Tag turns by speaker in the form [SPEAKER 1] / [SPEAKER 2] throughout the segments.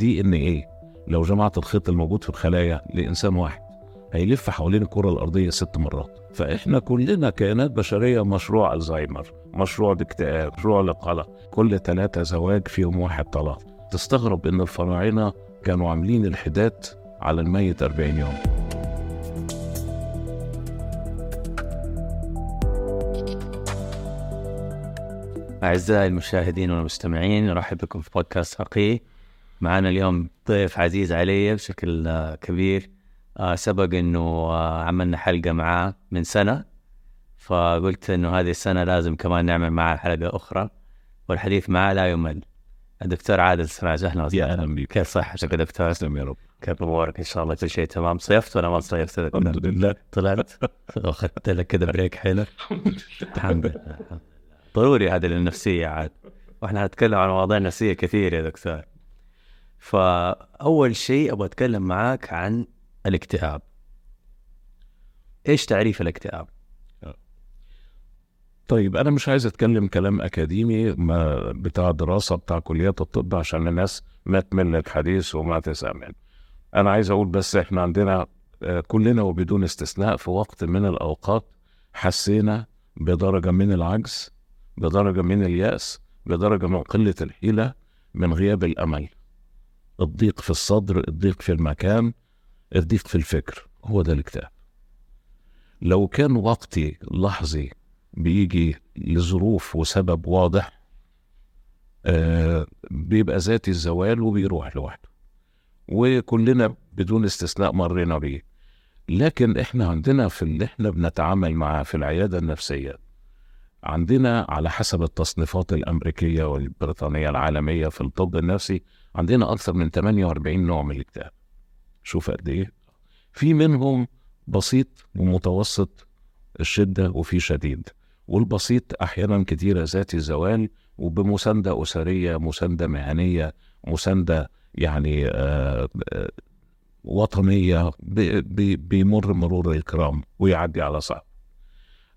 [SPEAKER 1] دي إن إيه. لو جمعت الخيط الموجود في الخلايا لإنسان واحد هيلف حوالين الكرة الأرضية ست مرات. فإحنا كلنا كائنات بشرية مشروع ألزهايمر مشروع الاكتئاب مشروع القلق كل ثلاثة زواج فيهم واحد طلاق. تستغرب إن الفراعنة كانوا عاملين الحداد على الميت 40 يوم.
[SPEAKER 2] أعزائي المشاهدين والمستمعين نرحب بكم في بودكاست فقيه معنا اليوم ضيف عزيز علي بشكل آه، كبير. آه، سبق إنه آه، عملنا حلقة معاه من سنة فقلت إنه هذه السنة لازم كمان نعمل معاه حلقة أخرى والحديث معاه لا يمل. الدكتور عادل سراج أهلا
[SPEAKER 1] يا أهلا بك
[SPEAKER 2] كيف صحتك يا دكتور؟
[SPEAKER 1] تسلم يا رب.
[SPEAKER 2] كيف أمورك؟ إن شاء الله كل شيء تمام. صيفت ولا ما صيفت؟
[SPEAKER 1] الحمد لله.
[SPEAKER 2] طلعت؟ واخذت لك كذا بريك حلو الحمد لله. ضروري هذه للنفسية عاد. وإحنا هنتكلم عن مواضيع نفسية كثير يا دكتور. فأول شيء أبغى أتكلم معاك عن الاكتئاب. إيش تعريف الاكتئاب؟
[SPEAKER 1] طيب أنا مش عايز أتكلم كلام أكاديمي ما بتاع دراسه بتاع كليات الطب عشان الناس ما تمل الحديث وما تسامن أنا عايز أقول بس إحنا عندنا آه، كلنا وبدون استثناء في وقت من الأوقات حسينا بدرجة من العجز بدرجة من اليأس بدرجة من قلة الحيلة من غياب الأمل. الضيق في الصدر الضيق في المكان الضيق في الفكر هو ده الاكتئاب لو كان وقتي لحظي بيجي لظروف وسبب واضح آه بيبقى ذاتي الزوال وبيروح لوحده وكلنا بدون استثناء مرينا بيه. لكن إحنا عندنا في اللي إحنا بنتعامل معاه في العيادة النفسية عندنا على حسب التصنيفات الأمريكية والبريطانية العالمية في الطب النفسي عندنا أكثر من 48 نوع من الاكتئاب شوف قد إيه. في منهم بسيط ومتوسط الشدة وفي شديد والبسيط أحيانا كتيره ذاتي الزوال وبمساندة أسرية مساندة مهنية مساندة يعني آه، آه، وطنية بيمر مرور الكرام ويعدي على صعب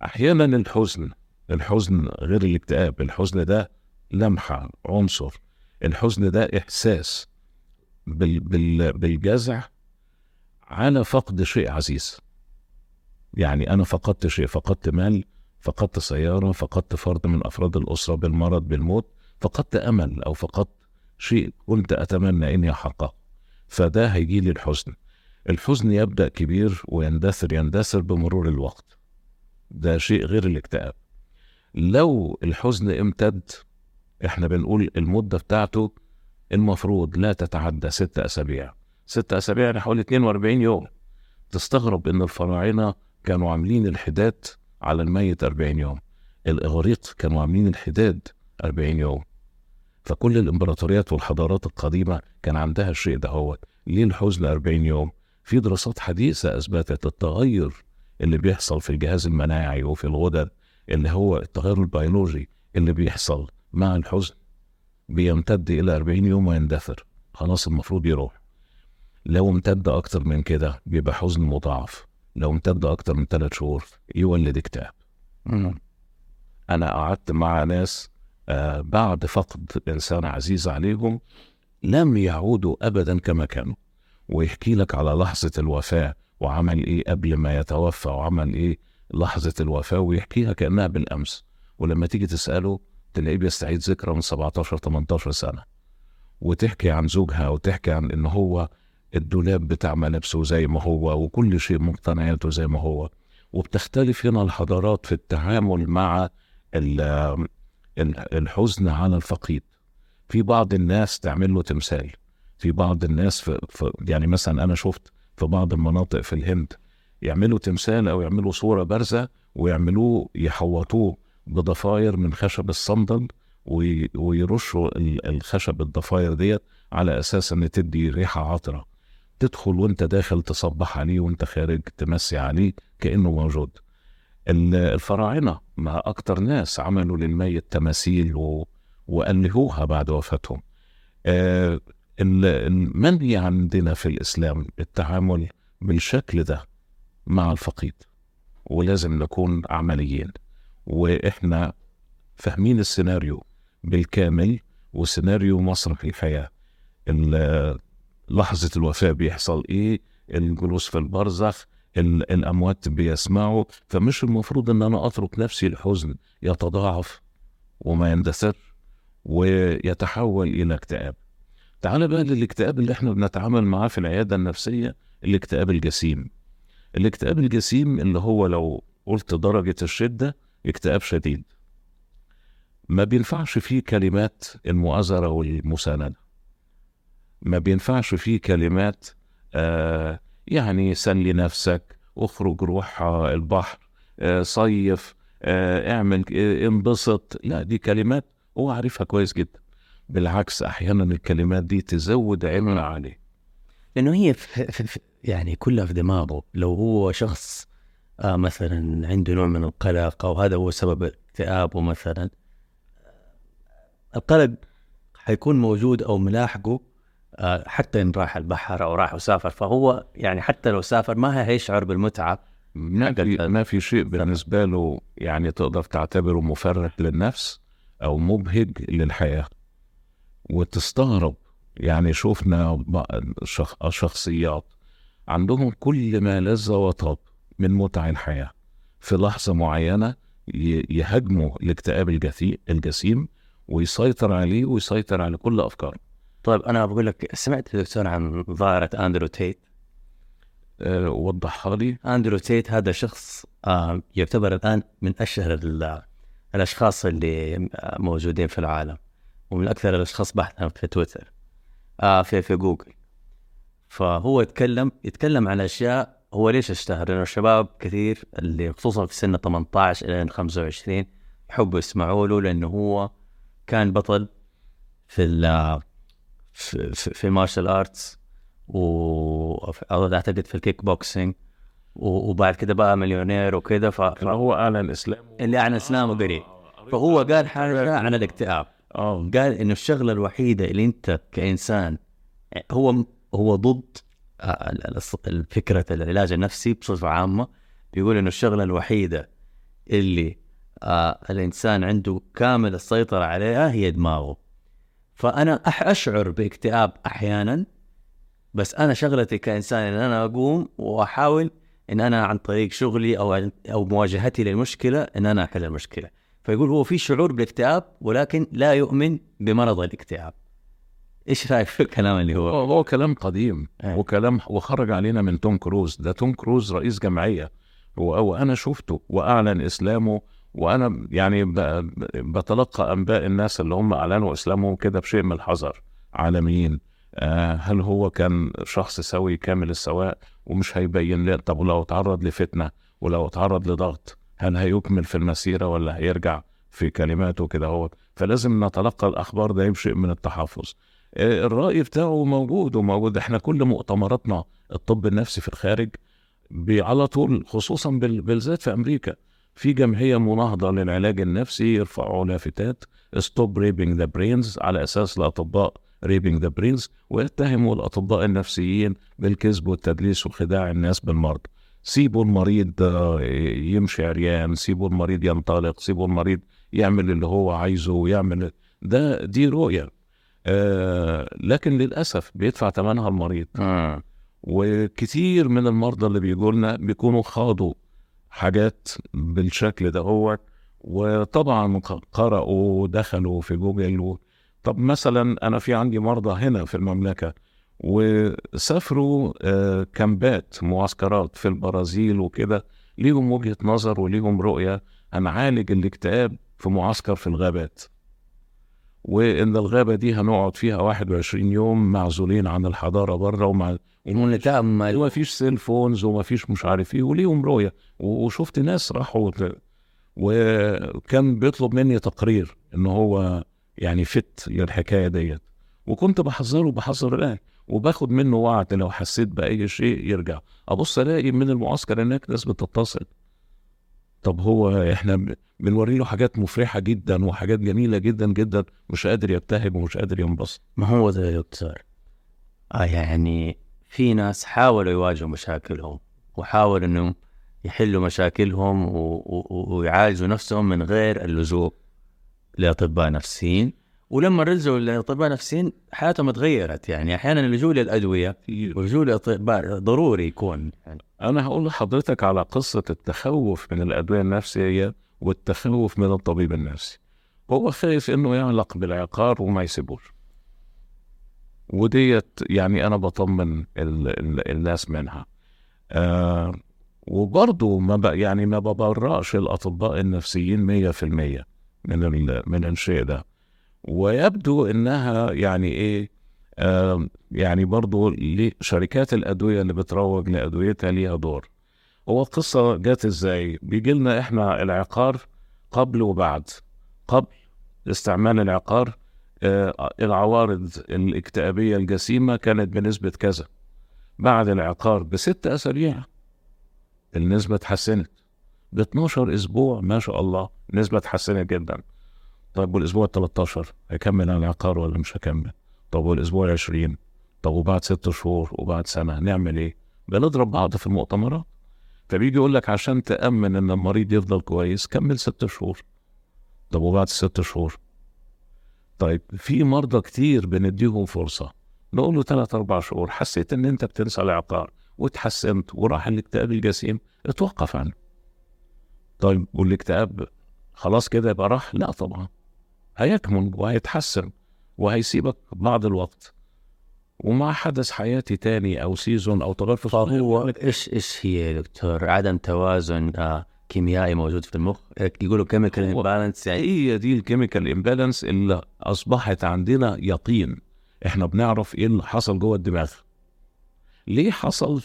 [SPEAKER 1] أحيانا الحزن الحزن غير الاكتئاب الحزن ده لمحة عنصر. الحزن ده إحساس بال بال بالجزع. على فقد شيء عزيز. يعني أنا فقدت شيء فقدت مال فقدت سيارة فقدت فرد من أفراد الأسرة بالمرض بالموت فقدت أمل أو فقدت شيء. كنت أتمنى إني أحققه. فده هيجي لي الحزن. الحزن يبدأ كبير ويندثر يندثر بمرور الوقت. ده شيء غير الاكتئاب. لو الحزن امتد إحنا بنقول المدة بتاعته المفروض لا تتعدى ست أسابيع. ست أسابيع يعني حوالي 42 يوم. تستغرب إن الفراعنة كانوا عاملين الحداد على الميت 40 يوم. الإغريق كانوا عاملين الحداد 40 يوم. فكل الإمبراطوريات والحضارات القديمة كان عندها الشيء ده هو ليه الحزن 40 يوم؟ في دراسات حديثة أثبتت التغير اللي بيحصل في الجهاز المناعي وفي الغدد اللي هو التغير البيولوجي اللي بيحصل. مع الحزن بيمتد إلى 40 يوم ويندثر. خلاص المفروض يروح. لو امتد أكتر من كده بيبقى حزن مضاعف. لو امتد أكتر من ثلاث شهور يولد اكتئاب. أنا قعدت مع ناس آه بعد فقد إنسان عزيز عليهم لم يعودوا ابدا كما كانوا. ويحكي لك على لحظة الوفاة وعمل إيه قبل ما يتوفى وعمل إيه لحظة الوفاة ويحكيها كأنها بالأمس. ولما تيجي تسأله تلاقيه بيستعيد ذكرى من 17 18 سنة وتحكي عن زوجها وتحكي عن إن هو الدولاب بتاع ملابسه زي ما هو وكل شيء مقتنياته زي ما هو. وبتختلف هنا الحضارات في التعامل مع ال- ال- الحزن على الفقيد. في بعض الناس تعمل له تمثال. في بعض الناس في, في يعني مثلا أنا شفت في بعض المناطق في الهند يعملوا تمثال أو يعملوا صورة بارزة ويعملوه يحوطوه. بضفاير من خشب الصندل وي- ويرشوا ال- الخشب الضفاير ديت على أساس إن تدي ريحة عطرة. تدخل وأنت داخل تصبح عليه وأنت خارج تمسي عليه كأنه موجود. ال- الفراعنة ما أكتر ناس عملوا للميت تماثيل و... وألهوها بعد وفاتهم. آه المنهي عندنا في الإسلام؟ التعامل بالشكل ده مع الفقيد. ولازم نكون عمليين. وإحنا فاهمين السيناريو بالكامل وسيناريو مسرح الحياة ال- لحظة الوفاة بيحصل إيه الجلوس في البرزخ ال- الأموات بيسمعوا فمش المفروض إن أنا أترك نفسي الحزن يتضاعف وما يندثر ويتحول إلى اكتئاب. تعال بقى للاكتئاب اللي إحنا بنتعامل معاه في العيادة النفسية الاكتئاب الجسيم. الاكتئاب الجسيم اللي هو لو قلت درجة الشدة اكتئاب شديد. ما بينفعش فيه كلمات المؤازرة والمساندة. ما بينفعش فيه كلمات آه يعني سلي نفسك اخرج روح البحر آه صيف آه اعمل آه انبسط. لا دي كلمات هو عارفها كويس جدا. بالعكس أحيانا الكلمات دي تزود عبء عليه.
[SPEAKER 2] لأنه هي في يعني كلها في دماغه. لو هو شخص آه مثلا عنده نوع من القلق أو هذا هو سبب اكتئابه مثلا القلق حيكون موجود أو ملاحقه آه حتى إن راح البحر أو راح وسافر. فهو يعني حتى لو سافر ما هيشعر بالمتعة.
[SPEAKER 1] ما في ما في شيء بالنسبة له يعني تقدر تعتبره مفرح للنفس أو مبهج للحياة. وتستغرب يعني شفنا شخصيات عندهم كل ما لذ وطاب. من متع الحياة. في لحظة معينة يهاجموا الاكتئاب الجسيم ويسيطر عليه ويسيطر على كل أفكاره.
[SPEAKER 2] طيب أنا بقول لك سمعت دكتور عن ظاهرة أندرو تيت؟
[SPEAKER 1] أه وضحها لي.
[SPEAKER 2] أندرو تيت هذا شخص آه يعتبر الآن من أشهر ال- الأشخاص اللي آه، موجودين في العالم ومن أكثر الأشخاص بحثا في تويتر آه في في جوجل. فهو يتكلم يتكلم عن أشياء هو ليش اشتهر؟ لأنه الشباب كثير اللي خصوصا في سن 18 إلى 25 يحبوا يسمعوا له لأنه هو كان بطل في ال في في, ال martial arts و أو أعتقد في الكيك بوكسينج وبعد كده بقى مليونير وكده ف...
[SPEAKER 1] هو أعلن إسلامه.
[SPEAKER 2] اللي عن إسلامه قريب. فهو قال حاجة عن الاكتئاب.
[SPEAKER 1] آه.
[SPEAKER 2] قال إنه الشغلة الوحيدة اللي أنت كإنسان هو هو ضد آه، فكره العلاج النفسي بصفة عامة. بيقول إنه الشغلة الوحيدة اللي آه الإنسان عنده كامل السيطرة عليها هي دماغه. فأنا أشعر باكتئاب أحيانا بس أنا شغلتي كإنسان إن أنا أقوم وأحاول إن أنا عن طريق شغلي أو أو مواجهتي للمشكلة إن أنا أحل المشكلة. فيقول هو في شعور بالاكتئاب ولكن لا يؤمن بمرض الاكتئاب. إيش رأيك في الكلام اللي هو؟
[SPEAKER 1] هو كلام قديم
[SPEAKER 2] أي.
[SPEAKER 1] وكلام وخرج علينا من توم كروز. ده توم كروز رئيس جمعية. و- وأنا شفته وأعلن إسلامه وأنا يعني بتلقى أنباء الناس اللي هم أعلنوا اسلامهم كده بشيء من الحذر. عالميين. آه هل هو كان شخص سوي كامل السواء؟ ومش هيبين لي. طب ولو اتعرض لفتنة ولو اتعرض لضغط هل هيكمل في المسيرة ولا هيرجع في كلماته كده هو؟ فلازم نتلقى الأخبار ده بشيء من التحفظ. آه، الرأي بتاعه موجود وموجود. إحنا كل مؤتمراتنا الطب النفسي في الخارج على طول خصوصا بال- بالذات في أمريكا في جمعية مناهضة للعلاج النفسي يرفعوا لافتات stop raping the brains على أساس الأطباء raping the brains ويتهموا الأطباء النفسيين بالكذب والتدليس وخداع الناس بالمرض. سيبوا المريض آه، يمشي عريان سيبوا المريض ينطلق سيبوا المريض يعمل اللي هو عايزه ويعمل ده دي رؤية. آه لكن للأسف بيدفع ثمنها المريض.
[SPEAKER 2] آه.
[SPEAKER 1] وكتير من المرضى اللي بيجوا لنا بيكونوا خاضوا حاجات بالشكل ده هو وطبعا قرأوا ودخلوا في جوجل و... طب مثلا أنا في عندي مرضى هنا في المملكة وسافروا آه، كامبات معسكرات في البرازيل وكده ليهم وجهة نظر وليهم رؤية. هنعالج الاكتئاب في معسكر في الغابات. وإن الغابة دي هنقعد فيها 21 يوم معزولين عن الحضارة بره ومع وما فيش cell phones وما فيش مش عارف إيه وليهم رؤية. وشفت ناس راحوا وكان بيطلب مني تقرير إن هو يعني fit للحكايه ديت. وكنت بحذره بحذر الان وباخد منه وعد لو حسيت بأي شيء يرجع. أبص ألاقي من المعسكر هناك ناس بتتصل. طب هو إحنا بنوري له حاجات مفرحة جدا وحاجات جميلة جدا جدا مش قادر يبتهج ومش قادر ينبسط.
[SPEAKER 2] ما هو ده يا دكتور؟ آه يعني في ناس حاولوا يواجهوا مشاكلهم وحاولوا إنهم يحلوا مشاكلهم و... و... ويعالجوا نفسهم من غير اللجوء لأطباء نفسيين. ولما رجعوا لأطباء نفسيين حياتهم اتغيرت يعني أحيانا اللجوء للادويه واللجوء لاطباء ضروري يكون. يعني
[SPEAKER 1] أنا هقول لحضرتك على قصة التخوف من الأدوية النفسية والتخوف من الطبيب النفسي. هو خايف إنه يعلق بالعقار وما يسيبوش. وديت يعني أنا بطمن ال ال الناس منها. آه وبرضه ما ب يعني ما ببرأش الأطباء النفسيين مية في المية من ال من الشيء ده. ويبدو إنها يعني إيه آه يعني برضه شركات الأدوية اللي بتروج لأدويتها ليها دور. هو القصة جت إزاي؟ بيجي لنا إحنا العقار قبل وبعد. قبل استعمال العقار آه العوارض الاكتئابية الجسيمة كانت بنسبة كذا. بعد العقار بست أسابيع النسبة اتحسنت. ب 12 أسبوع ما شاء الله النسبة اتحسنت جدا. طيب والأسبوع ال 13 هيكمل على العقار ولا مش هكمل؟ طب والأسبوع ال 20 طب وبعد ست شهور وبعد سنة نعمل إيه؟ بنضرب بعض في المؤتمرات. فبيجي يقول لك عشان تأمن إن المريض يفضل كويس كمل ست شهور. طب وبعد ست شهور؟ طيب في مرضى كتير بنديهم فرصة. نقول له ثلاث أربع شهور. حسيت إن أنت بتنسى العقار وتحسنت وراح الاكتئاب الجسيم. اتوقف عنه. طيب والإكتئاب خلاص كده يبقى راح؟ لا طبعا. هيكمن وهيتحسن وهيسيبك بعض الوقت. ومع حدث حياتي تاني أو season أو تغير في
[SPEAKER 2] هو إيش إيش هي يا دكتور؟ عدم توازن آه كيميائي موجود في المخ؟ يقولوا chemical imbalance يعني؟
[SPEAKER 1] هي دي ال chemical imbalance اللي أصبحت عندنا يقين. إحنا بنعرف إيه اللي حصل جوه الدماغ. ليه حصل؟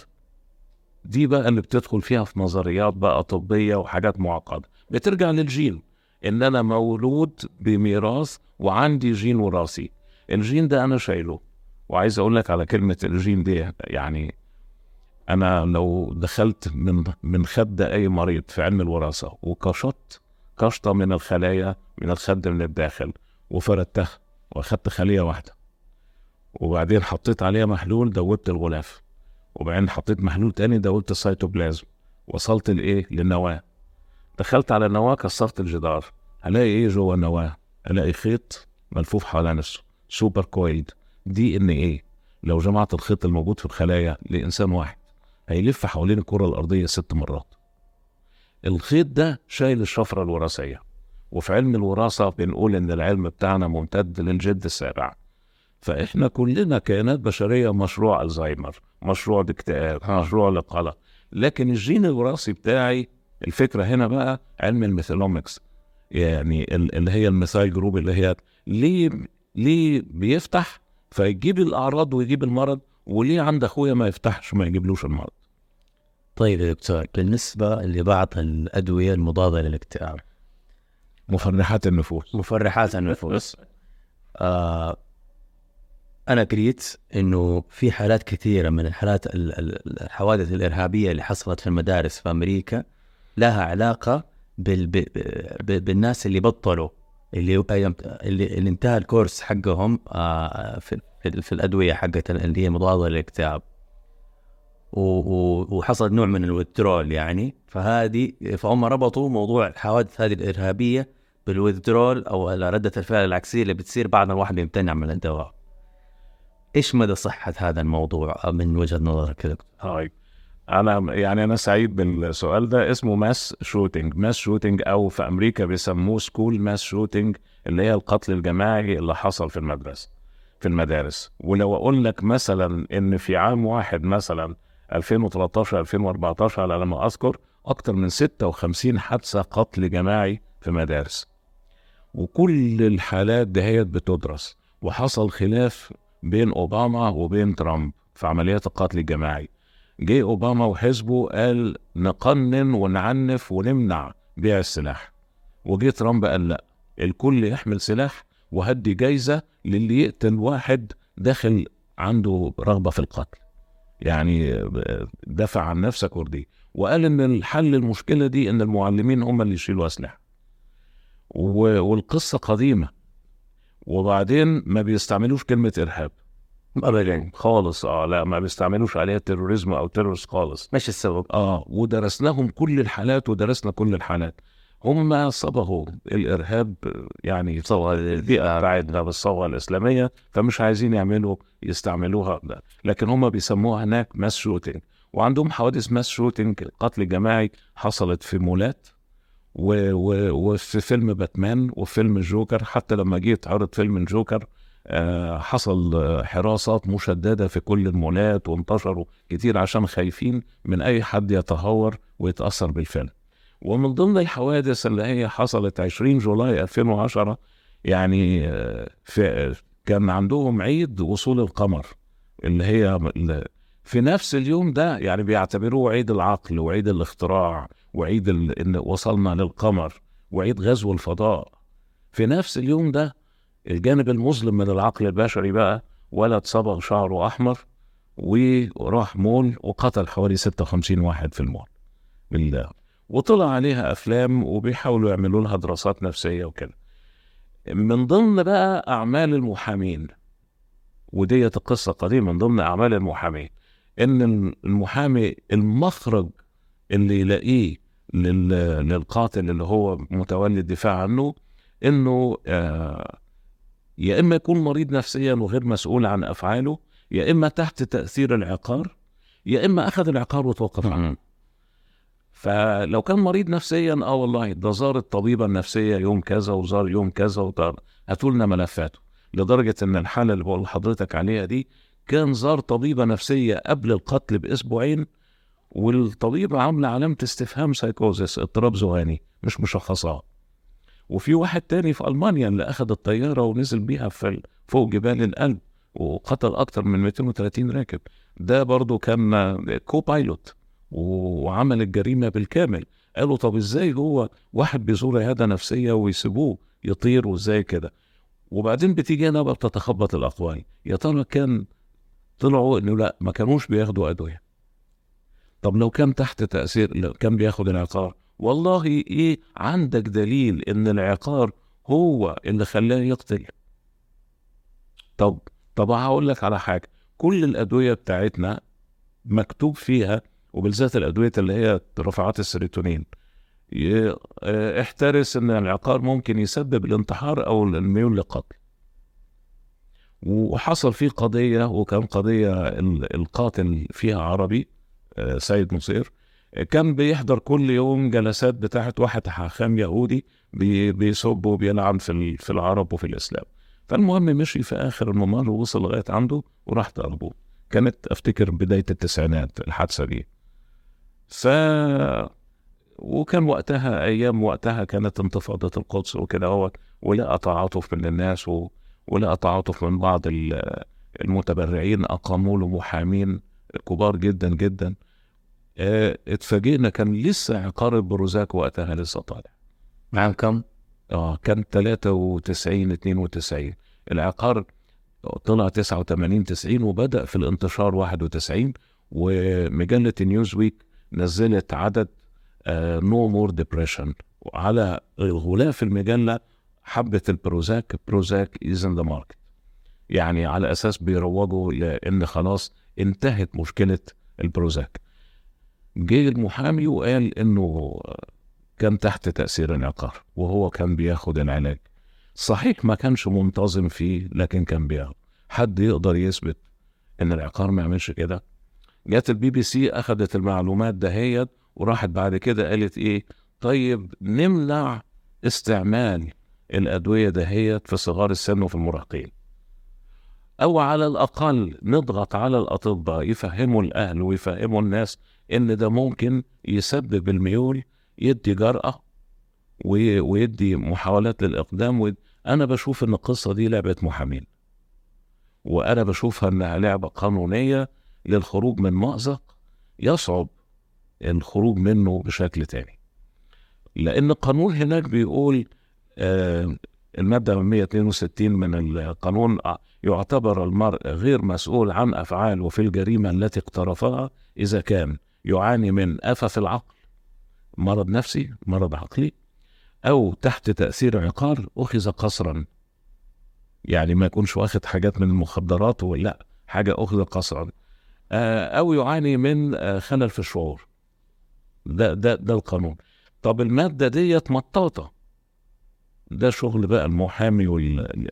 [SPEAKER 1] دي بقى اللي بتدخل فيها في نظريات بقى طبية وحاجات معقدة. بترجع للجين. إن أنا مولود بميراث وعندي جين وراثي. الجين ده أنا شايله. وعايز أقول لك على كلمة الجين دي يعني أنا لو دخلت من من خد أي مريض في علم الوراثة وكشطت كشطة من الخلايا من الخد من الداخل وفردتها وأخدت خلية واحدة وبعدين حطيت عليها محلول دوبت الغلاف وبعدين حطيت محلول تاني دوبت السيتوبلازم وصلت لإيه؟ للنواة. دخلت على النواه كسرت الجدار. ألاقي إيه جوه النواة؟ ألاقي خيط ملفوف حوالين نفسه supercoiled. DNA؟ لو جمعت الخيط الموجود في الخلايا لإنسان واحد هيلف حوالين الكرة الأرضية ست مرات. الخيط ده شايل الشفرة الوراثية وفي علم الوراثة بنقول إن العلم بتاعنا ممتد للجد السابع. فإحنا كلنا كائنات بشرية مشروع ألزهايمر مشروع الاكتئاب مشروع القلق لكن الجين الوراثي بتاعي الفكرة هنا بقى علم ال methylomics يعني اللي هي ال methyl group اللي هي ليه ليه بيفتح فيجيب الأعراض ويجيب المرض وليه عند أخويا ما يفتحش ما يجيبلوش المرض.
[SPEAKER 2] طيب يا دكتور بالنسبة لبعض الأدوية المضادة للاكتئاب.
[SPEAKER 1] مفرحات النفوس.
[SPEAKER 2] مفرحات النفوس. آه أنا قريت إنه في حالات كثيرة من الحالات الحوادث الإرهابية اللي حصلت في المدارس في أمريكا لها علاقة بال... بالناس اللي بطلوا اللي اللي, انتهى الكورس حقهم آه في, في الأدوية حقت اللي هي مضادة للاكتئاب. وحصل نوع من ال withdrawal يعني. فهذه فهم ربطوا موضوع الحوادث هذه الإرهابية بال withdrawal أو رده الفعل العكسية اللي بتصير بعد ما الواحد بيمتنع من الدواء. إيش مدى صحة هذا الموضوع من وجهة نظرك يا
[SPEAKER 1] طيب. أنا يعني أنا سعيد بالسؤال ده. اسمه mass shooting mass shooting أو في أمريكا بيسموه school mass shooting اللي هي القتل الجماعي اللي حصل في المدرسة في المدارس. ولو أقول لك مثلا إن في عام واحد مثلا 2013 2014 على ما أذكر أكثر من 56 حادثة قتل جماعي في مدارس. وكل الحالات دهيت بتدرس. وحصل خلاف بين أوباما وبين ترامب في عمليات القتل الجماعي. جه أوباما وحزبه قال نقنن ونعنف ونمنع بيع السلاح. وجه ترامب قال لا الكل يحمل سلاح وهدي جايزة للي يقتل واحد داخل عنده رغبة في القتل. يعني دافع عن نفسك وردي وقال إن الحل المشكلة دي إن المعلمين هم اللي يشيلوا أسلحة. والقصة قديمة. وبعدين ما بيستعملوش كلمة إرهاب. ابدا خالص. آه لا ما بيستعملوش عليها terrorism أو terrorist خالص.
[SPEAKER 2] مش السبب.
[SPEAKER 1] آه ودرسناهم كل الحالات ودرسنا كل الحالات. هم صبغوا الإرهاب يعني
[SPEAKER 2] صور
[SPEAKER 1] البيئه بتاعتنا بالصبغه الإسلامية فمش عايزين يعملوا يستعملوها. ده. لكن هم بيسموها هناك mass shooting وعندهم حوادث mass shooting قتل جماعي حصلت في مولات و... و... وفي فيلم باتمان وفيلم الجوكر حتى لما جه يتعرض فيلم الجوكر آه، حصل آه، حراسات مشددة في كل المولات وانتشروا كتير عشان خايفين من أي حد يتهور ويتأثر بالفيلم ومن ضمن الحوادث اللي هي حصلت 20 جولاي 2010 يعني آه، في كان عندهم عيد وصول القمر اللي هي في نفس اليوم ده يعني بيعتبروه عيد العقل وعيد الاختراع وعيد. إن وصلنا للقمر وعيد غزو الفضاء في نفس اليوم ده الجانب المظلم من العقل البشري بقى ولد صبغ شعره أحمر وراح مول وقتل حوالي 56 واحد في المول. بالله. وطلع عليها أفلام وبيحاولوا يعملوا لها دراسات نفسية وكده. من ضمن بقى أعمال المحامين وديت القصة قديمة من ضمن أعمال المحامين إن المحامي المخرج اللي يلاقيه لل... للقاتل اللي هو متولي الدفاع عنه إنه آه يا إما يكون مريض نفسيا وغير مسؤول عن أفعاله يا إما تحت تأثير العقار يا إما أخذ العقار وتوقف عنه. فلو كان مريض نفسيا آه والله ده زار الطبيبة النفسية يوم كذا وزار يوم كذا وطار. هاتوا لنا ملفاته لدرجة إن الحالة اللي بقول لحضرتك عليها دي كان زار طبيبة نفسية قبل القتل بأسبوعين والطبيبة عاملة علامة استفهام سايكوزيس اضطراب ذهاني مش مشخصاه وفي واحد تاني في ألمانيا اللي أخذ الطيارة ونزل بيها في فوق جبال الألب وقتل أكتر من 230 راكب. ده برضو كان co-pilot وعمل الجريمة بالكامل. قالوا طب إزاي هو واحد بيزور عيادة نفسية ويسيبوه يطير وإزاي كده؟ وبعدين بتيجي هنا بقى بتتخبط الاقوال يا ترى كان طلعوا إنه لا ما كانوش بياخدوا أدوية. طب لو كان تحت تأثير كان بياخد العقار والله إيه عندك دليل إن العقار هو اللي خلاه يقتل. طب طب هقول لك على حاجة. كل الأدوية بتاعتنا مكتوب فيها وبالذات الأدوية اللي هي رفعات السيروتونين آه، احترس إن العقار ممكن يسبب الانتحار أو الميول للقتل وحصل فيه قضية وكان قضية ال- القاتل فيها عربي آه، سيد نصير. كان بيحضر كل يوم جلسات بتاعت واحد حاخام يهودي بي- بيسب وبيلعن في في العرب وفي الإسلام. فالمهم مشي في آخر الممر ووصل لغاية عنده وراح ضربه. كانت أفتكر بداية التسعينات الحادثة دي. ف وكان وقتها أيام وقتها كانت انتفاضة القدس وكده هو ولقى تعاطف من الناس و... ولقى تعاطف من بعض ال- المتبرعين أقاموا له محامين كبار جدا جدا. اتفاجئنا كان لسه عقار البروزاك وقتها لسه طالع.
[SPEAKER 2] عام كم؟
[SPEAKER 1] آه كان 93 92 العقار طلع 89 90 وبدأ في الانتشار 91 ومجلة نيوز ويك نزلت عدد no more depression وعلى الغلاف المجلة حبة البروزاك بروزاك is in the market يعني على أساس بيروجوا لأن خلاص انتهت مشكلة البروزاك جه المحامي وقال إنه كان تحت تأثير العقار وهو كان بياخد العلاج. صحيح ما كانش منتظم فيه لكن كان بياخد. حد يقدر يثبت إن العقار ما يعملش كده؟ جت البي بي سي أخذت المعلومات دهيت وراحت بعد كده قالت إيه؟ طيب نمنع استعمال الأدوية دهيت في صغار السن وفي المراهقين. أو على الأقل نضغط على الأطباء يفهموا الأهل ويفهموا الناس إن ده ممكن يسبب الميول يدي جرأة وي- ويدي محاولات للإقدام. أنا بشوف إن القصة دي لعبة محامين وأنا بشوفها إنها لعبة قانونية للخروج من مأزق يصعب الخروج منه بشكل تاني لأن القانون هناك بيقول آه المادة 162 من القانون آه، يعتبر المرء غير مسؤول عن أفعاله في الجريمة التي اقترفها إذا كان يعاني من آفة في العقل مرض نفسي مرض عقلي أو تحت تأثير عقار أخذ قصرا. يعني ما يكونش واخد حاجات من المخدرات ولا حاجة أخذ قصرا. آه، أو يعاني من آه، خلل في الشعور. ده ده ده القانون. طب المادة ديت مطاطة. ده شغل بقى المحامي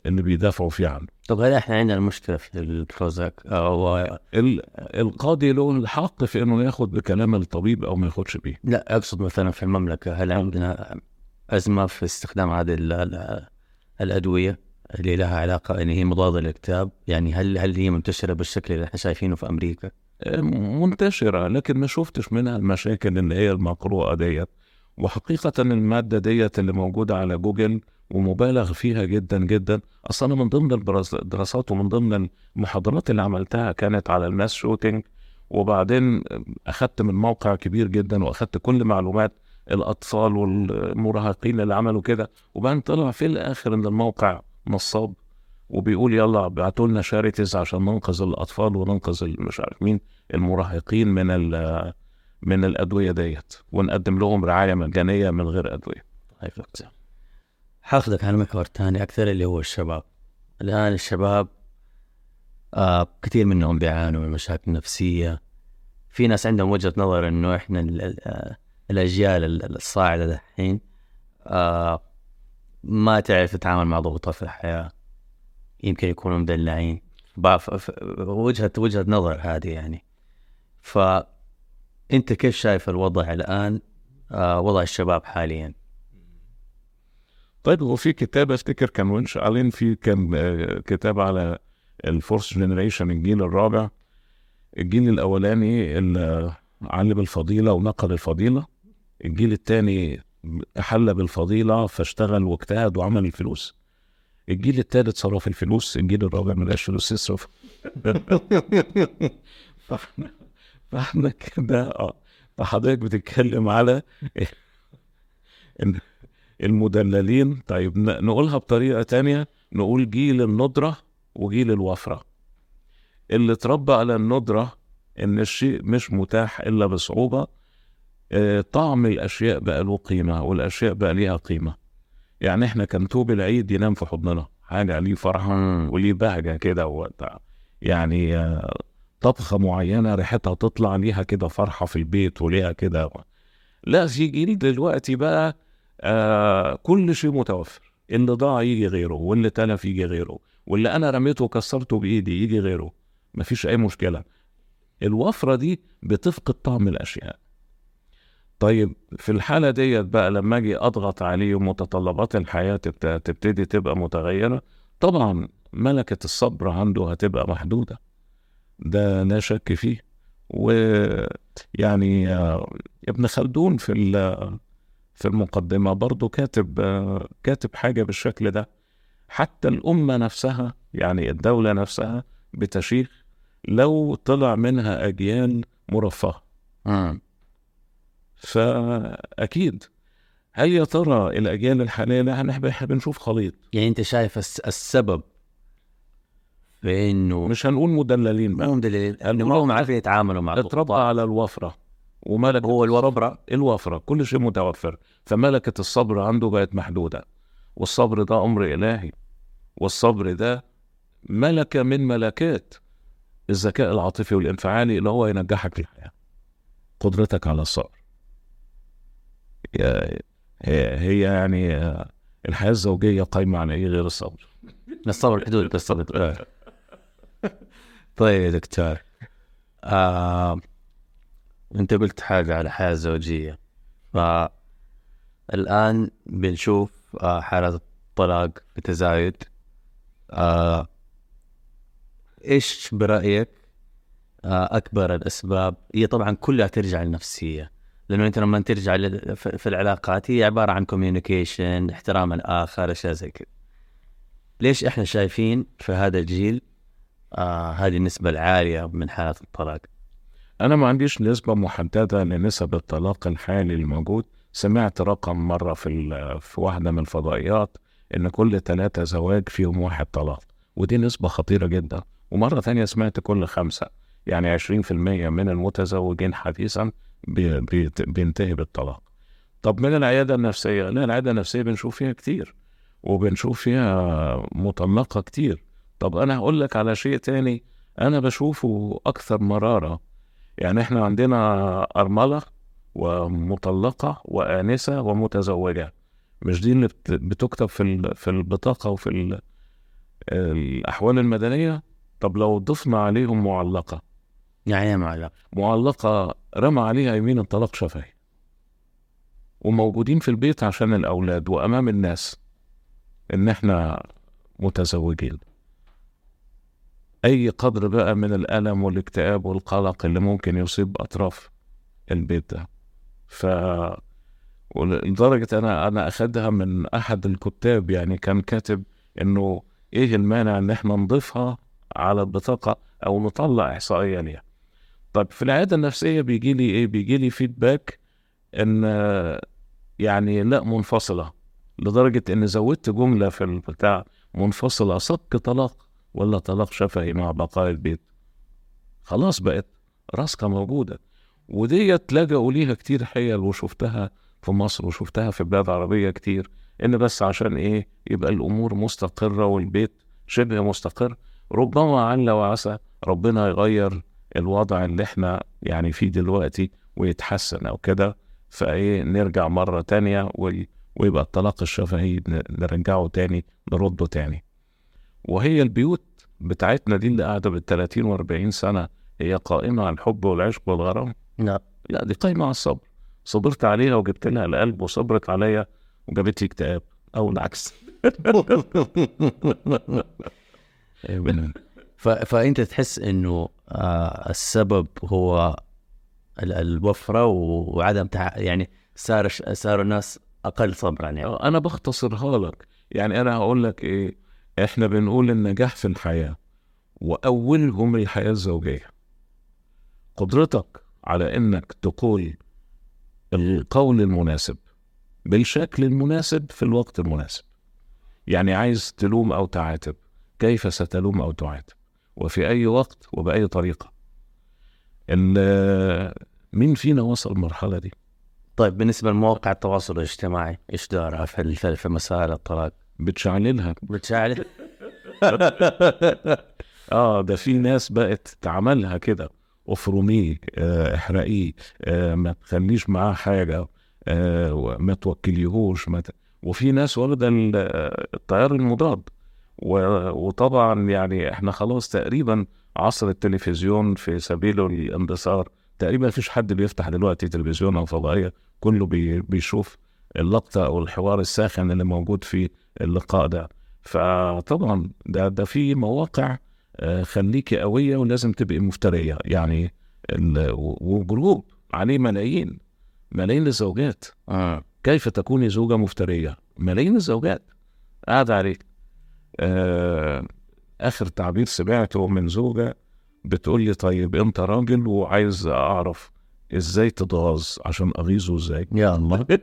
[SPEAKER 1] اللي بيدافعوا فيه عنه.
[SPEAKER 2] طب هل إحنا عندنا مشكلة في البروزاك أو
[SPEAKER 1] ال- القاضي له الحق في إنه ياخد بكلام الطبيب أو ما ياخدش بيه.
[SPEAKER 2] لا أقصد مثلا في المملكة هل عندنا أزمة في استخدام هذه ال- ال- الأدوية اللي لها علاقة ان هي مضادة للاكتئاب يعني هل هل هي منتشرة بالشكل اللي إحنا شايفينه في أمريكا؟
[SPEAKER 1] منتشرة لكن ما شفتش منها المشاكل اللي هي المقروءة ديت. وحقيقة المادة ديت اللي موجودة على جوجل ومبالغ فيها جدا جدا أصلا من ضمن الدراسات ومن ضمن المحاضرات اللي عملتها كانت على ال mass shooting وبعدين أخدت من موقع كبير جدا وأخدت كل معلومات الأطفال والمراهقين اللي عملوا كده وبعدين طلع في الآخر إن الموقع نصاب وبيقول يلا ابعتوا لنا charities عشان ننقذ الأطفال وننقذ مش عارف مين المراهقين من من الأدوية ديت ونقدم لهم رعاية مجانية من غير أدوية.
[SPEAKER 2] طيب حاخذك على محور ثاني أكثر اللي هو الشباب؟ الآن الشباب آه كثير منهم بيعانوا من مشاكل نفسية. في ناس عندهم وجهة نظر إنه إحنا آه، الأجيال ال- الصاعدة الحين آه ما تعرف تتعامل مع ضغوطات في الحياة. يمكن يكونوا مدلعين. ف- ف- وجهه وجهة نظر هذه يعني. فانت كيف شايف الوضع الآن آه وضع الشباب حاليا؟
[SPEAKER 1] طيب هو في كتاب أفتكر كان وينش ألين في كان آه، كتاب على الفورس جنريشن الجيل الرابع. الجيل الأولاني اللي علم الفضيلة ونقل الفضيلة. الجيل الثاني حل بالفضيله فاشتغل واجتهد وعمل الفلوس. الجيل الثالث صرف الفلوس الجيل الرابع ما لقاش فلوس يصرف. فاحنا كده آه. فحضرتك بتتكلم على المدللين طيب نقولها بطريقة تانية. نقول جيل الندرة وجيل الوفرة. اللي اتربى على الندرة إن الشيء مش متاح إلا بصعوبة آه، طعم الأشياء بقى له قيمة والأشياء بقى ليها قيمة. يعني إحنا كان توب العيد ينام في حضننا حاجة ليه فرحة وليه بهجة كده يعني آه، طبخة معينة ريحتها تطلع ليها كده فرحة في البيت وليها كده لا في جيل دلوقتي بقى آه كل شيء متوفر اللي ضاع يجي غيره واللي تلف يجي غيره واللي أنا رميته وكسرته بإيدي يجي غيره مفيش أي مشكلة. الوفرة دي بتفقد طعم الأشياء. طيب في الحالة ديت بقى لما أجي أضغط عليه ومتطلبات الحياة تبت- تبتدي تبقى متغيرة طبعا ملكة الصبر عنده هتبقى محدودة. ده لا شك فيه. ويعني آه، ابن خلدون في في المقدمة برضو كاتب آه، كاتب حاجة بالشكل ده. حتى الأمة نفسها يعني الدولة نفسها بتشيخ لو طلع منها أجيال مرفهة.
[SPEAKER 2] مم.
[SPEAKER 1] فأكيد. هل يا ترى الأجيال الحالية لا بنشوف خليط.
[SPEAKER 2] يعني أنت شايف الس- السبب في إنه
[SPEAKER 1] مش هنقول مدللين بقى.
[SPEAKER 2] هم دليل إنه ما هم عارفين يتعاملوا مع
[SPEAKER 1] اتربى على الوفرة وملك
[SPEAKER 2] هو الوفرة.
[SPEAKER 1] الوفرة كل شيء متوفر. فملكة الصبر عنده بقت محدودة. والصبر ده أمر إلهي. والصبر ده ملكة من ملكات. الذكاء العاطفي والانفعالي اللي هو ينجحك في الحياة. قدرتك على الصبر. هي هي يعني آه، الحياة الزوجية قايمة على إيه غير الصبر؟
[SPEAKER 2] الصبر حدود بس. الصبر طيب يا دكتور. آه، انت قلت حاجة على حياة زوجية. فالآن بنشوف آه حالات الطلاق بتزايد. آه إيش برأيك؟ آه أكبر الأسباب. هي طبعا كلها ترجع للنفسية. لأنه أنت لما ترجع في العلاقات هي عبارة عن كوميونيكيشن احترام الآخر أشياء زي كذا. ليش إحنا شايفين في هذا الجيل آه هذه النسبة العالية من حالات الطلاق.
[SPEAKER 1] أنا ما عنديش نسبة محددة لنسب الطلاق الحالي الموجود. سمعت رقم مرة في في واحدة من الفضائيات إن كل ثلاثة زواج فيهم واحد طلاق ودي نسبة خطيرة جدا. ومرة ثانية سمعت كل خمسة يعني عشرين في المية من المتزوجين حديثا بينتهي بالطلاق. طب من العيادة النفسية؟ لا العيادة النفسية بنشوف فيها كتير وبنشوف فيها مطلقة كتير. طب أنا هقول لك على شيء تاني. أنا بشوفه أكثر مرارة. يعني إحنا عندنا أرملة ومطلقة وآنسة ومتزوجة. مش دي اللي بت- بتكتب في في البطاقة وفي ال- الأحوال المدنية؟ طب لو ضفنا عليهم معلقة.
[SPEAKER 2] يعني إيه معلق
[SPEAKER 1] معلقة رمى عليها يمين الطلاق شفهي وموجودين في البيت عشان الأولاد وأمام الناس. إن إحنا متزوجين. أي قدر بقى من الألم والاكتئاب والقلق اللي ممكن يصيب أطراف البيت ده. ف لدرجة أنا أنا أخدها من أحد الكتاب يعني كان كاتب إنه إيه المانع إن إحنا نضيفها على البطاقة أو نطلع إحصائية ليها. طيب في العيادة النفسية بيجي لي إيه؟ بيجي لي فيدباك إن يعني لا منفصلة لدرجة إن زودت جملة في البتاع منفصلة صك طلاق. ولا طلاق شفهي مع بقاء البيت. خلاص بقت راسكة موجودة. وديت لجأوا ليها كتير حيل وشفتها في مصر وشفتها في بلاد عربية كتير إن بس عشان إيه؟ يبقى الأمور مستقرة والبيت شبه مستقر. ربما عل وعسى ربنا يغير الوضع اللي إحنا يعني فيه دلوقتي ويتحسن أو كده. فإيه؟ نرجع مرة تانية وي- ويبقى الطلاق الشفهي نرجعه تاني نرده تاني. وهي البيوت بتاعتنا دي اللي قاعدة بالتلاتين واربعين سنة هي قائمة على الحب والعشق والغرام.
[SPEAKER 2] لا
[SPEAKER 1] لا دي قايمة على الصبر. صبرت عليها وجبت لها القلب وصبرت عليا وجابت لي اكتئاب. أو العكس.
[SPEAKER 2] ف... فأنت تحس إنه آه السبب هو ال- الوفرة وعدم. يعني صار صاروا الناس أقل صبرا يعني.
[SPEAKER 1] أنا بختصرها لك. يعني أنا هقول لك إيه إحنا بنقول النجاح في الحياة وأولهم الحياة الزوجية. قدرتك على إنك تقول القول المناسب بالشكل المناسب في الوقت المناسب. يعني عايز تلوم أو تعاتب كيف ستلوم أو تعاتب؟ وفي أي وقت وبأي طريقة. مين فينا وصل المرحلة دي؟
[SPEAKER 2] طيب بالنسبة لمواقع التواصل الاجتماعي إيش ال- في مسائل الطلاق؟
[SPEAKER 1] بتشعللها
[SPEAKER 2] بتشعل.
[SPEAKER 1] آه ده في ناس بقت تعملها كده. افرميه آه احرقيه آه ما تخليش معاه حاجة آه ما توكليهوش ما ت... وفي ناس واخدة آه، التيار المضاد. و... وطبعا يعني إحنا خلاص تقريبا عصر التلفزيون في سبيله الاندثار تقريبا مفيش حد بيفتح دلوقتي تلفزيون أو فضائية. كله بي... بيشوف اللقطة أو الحوار الساخن اللي موجود في اللقاء ده. فطبعا ده ده في مواقع آه، خليكي قوية ولازم تبقي مفترية. يعني وجروب عليه ملايين ملايين الزوجات
[SPEAKER 2] آه.
[SPEAKER 1] كيف تكوني زوجة مفترية؟ ملايين الزوجات قاعدة عليك. آه آخر تعبير سمعته من زوجة بتقول لي طيب أنت راجل وعايز أعرف إزاي تتغاظ عشان أغيظه إزاي؟
[SPEAKER 2] يا الله.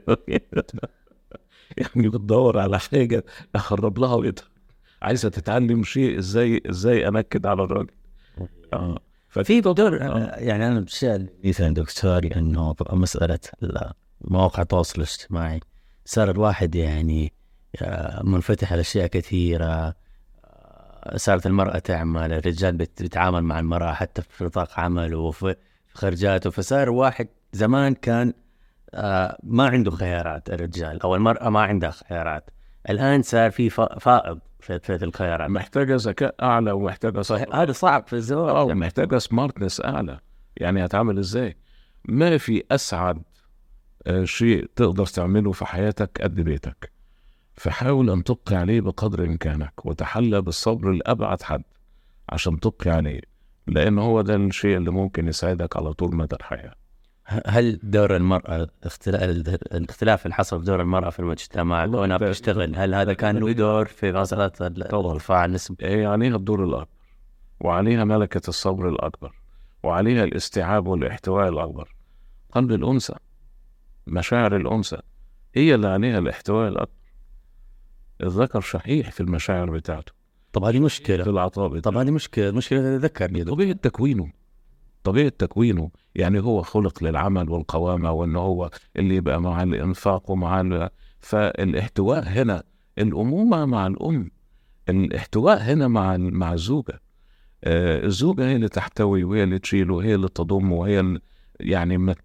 [SPEAKER 1] يعني بتدور على حاجة أخرب لها بيتها عايزة تتعلم شيء إزاي إزاي أنكد على الراجل. آه.
[SPEAKER 2] في دور
[SPEAKER 1] آه.
[SPEAKER 2] يعني أنا بشيء مثلا دكتور إنه مسألة ال- مواقع التواصل الاجتماعي. صار الواحد يعني آه، منفتح على أشياء كثيرة. آه، صارت المرأة تعمل الرجال بيتعامل مع المرأة حتى في نطاق عمله. وفي في خرجاته فصار واحد زمان كان آه، ما عنده خيارات الرجال أو المرأة ما عندها خيارات. الآن صار في فا- فائض في, في الخيارات.
[SPEAKER 1] محتاجة ذكاء أعلى ومحتاجة صحيح
[SPEAKER 2] هذا صعب في الزواج.
[SPEAKER 1] محتاجة سمارتنس أعلى. يعني هتعمل إزاي؟ ما في أسعد آه، شيء تقدر تعمله في حياتك قد بيتك. فحاول أن تبقي عليه بقدر إمكانك وتحلى بالصبر لأبعد حد عشان تبقي عليه. لأن هو ده الشيء اللي ممكن يساعدك على طول مدى الحياة
[SPEAKER 2] هل دور المرأة اختلاف الاختلاف اللي حصل في دور المرأة في المجتمع كونها بتشتغل هل هذا كان له دور في مسألة ال-
[SPEAKER 1] طبعاً.
[SPEAKER 2] ارتفاع النسبة؟
[SPEAKER 1] هي عليها الدور الأكبر وعليها ملكة الصبر الأكبر وعليها الاستيعاب والاحتواء الأكبر قلب الأنثى مشاعر الأنثى هي اللي عليها الاحتواء الأكبر الذكر شحيح في المشاعر بتاعته
[SPEAKER 2] طب هذه
[SPEAKER 1] في
[SPEAKER 2] مشكلة
[SPEAKER 1] العطاء
[SPEAKER 2] طب هذه مشكلة مشكلة تتذكر يا دكتور.
[SPEAKER 1] طبيعة تكوينه طبيعة تكوينه. يعني هو خلق للعمل والقوامة وإن هو اللي يبقى مع الإنفاق ومع ال... فالاحتواء هنا الأمومة مع الأم الاحتواء هنا مع مع الزوجة آه الزوجة هي اللي تحتوي وهي اللي تشيل وهي اللي تضم وهي اللي يعني ما